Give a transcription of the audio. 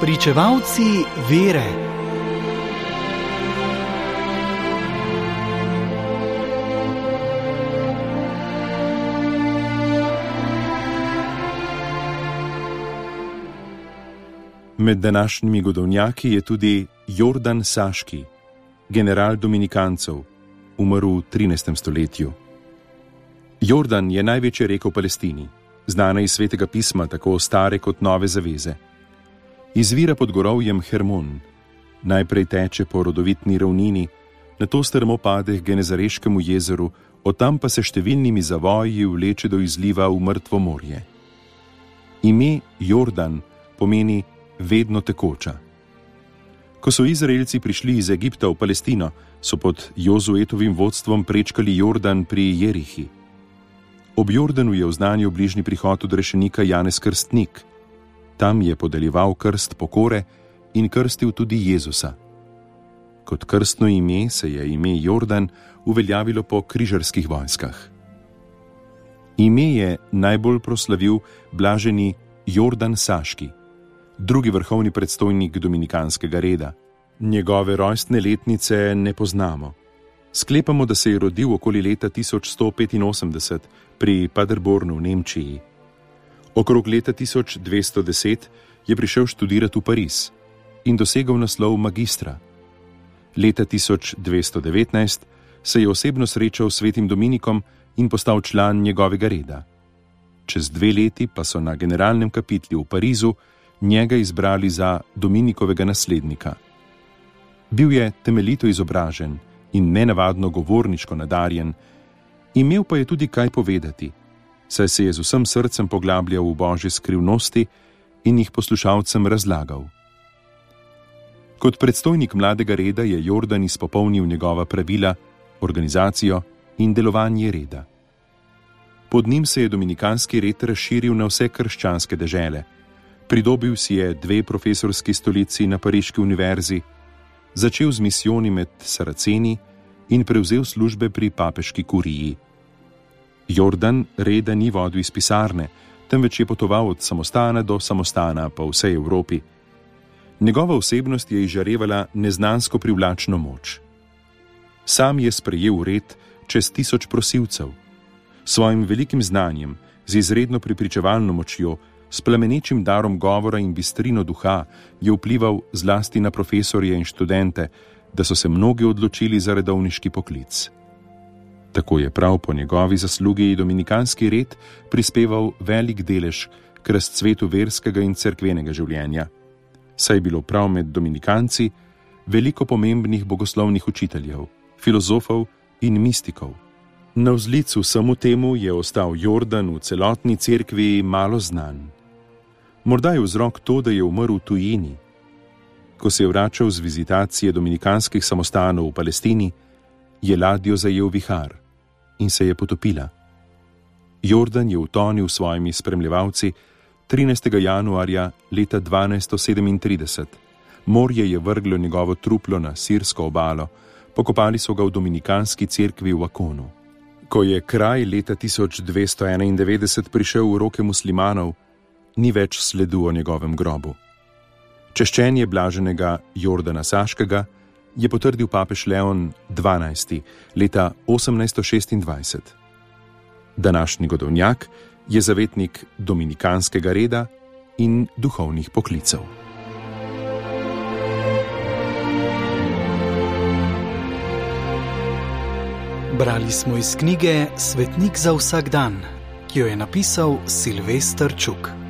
Pričevalci vere. Med današnjimi godovnjaki je tudi Jordan Saški, general Dominikancev, umrl v 13. stoletju. Jordan je največja reka v Palestini, znana iz svetega pisma, tako stare kot nove zaveze. Izvira pod gorovjem Hermon, najprej teče po rodovitni ravnini, na to strmo pade k Genezareškemu jezeru, od tam pa se številnimi zavoji vleče do izliva v mrtvo morje. Ime Jordan pomeni vedno tekoča. Ko so Izraelci prišli iz Egipta v Palestino, so pod Jozuetovim vodstvom prečkali Jordan pri Jerihi. Ob Jordanu je v znanju bližnji prihod odrešenika Janez Krstnik. Tam je podeljeval krst pokore in krstil tudi Jezusa. Kot krstno ime se je ime Jordan uveljavilo po križarskih vojskah. Ime je najbolj proslavil blaženi Jordan Saški, drugi vrhovni predstojnik dominikanskega reda. Njegove rojstne letnice ne poznamo. Sklepamo, da se je rodil okoli leta 1185 pri Paderbornu v Nemčiji. Okrog leta 1210 je prišel študirati v Pariz in dosegel naslov magistra. Leta 1219 se je osebno srečal s svetim Dominikom in postal član njegovega reda. Čez dve leti pa so na generalnem kapitlu v Parizu njega izbrali za Dominikovega naslednika. Bil je temeljito izobražen in nenavadno govorniško nadarjen, imel pa je tudi kaj povedati, saj se je z vsem srcem poglabljal v božje skrivnosti in jih poslušalcem razlagal. Kot predstojnik mladega reda je Jordan izpopolnil njegova pravila, organizacijo in delovanje reda. Pod njim se je dominikanski red razširil na vse krščanske dežele, pridobil si je dve profesorski stolici na Pariški univerzi, začel z misijoni med Saraceni in prevzel službe pri papeški kuriji. Jordan reda ni vodil iz pisarne, temveč je potoval od samostana do samostana po vsej Evropi. Njegova osebnost je izžarevala neznansko privlačno moč. Sam je sprejel red čez tisoč prosilcev. Svojim velikim znanjem, z izredno pripričevalno močjo, s plemenečim darom govora in bistrino duha je vplival zlasti na profesorje in študente, da so se mnogi odločili za redovniški poklic. Tako je prav po njegovi zaslugi dominikanski red prispeval velik delež k razcvetu verskega in cerkvenega življenja. Saj je bilo prav med dominikanci veliko pomembnih bogoslovnih učiteljev, filozofov in mistikov. Na vzlicu samo temu je ostal Jordan v celotni cerkvi malo znan. Morda je vzrok to, da je umrl v tujini. Ko se je vračal z vizitacije dominikanskih samostanov v Palestini, je ladjo zajel vihar in se je potopila. Jordan je utonil s svojimi spremljevalci 13. januarja leta 1237. Morje je vrglo njegovo truplo na sirsko obalo, pokopali so ga v dominikanski cerkvi v Akonu. Ko je kraj leta 1291 prišel v roke muslimanov, ni več sledu o njegovem grobu. Češčenje blaženega Jordana Saškega je potrdil papež Leon XII. leta 1826. Današnji godovnjak je zavetnik dominikanskega reda in duhovnih poklicev. Brali smo iz knjige Svetnik za vsak dan, ki jo je napisal Silvestr Čuk.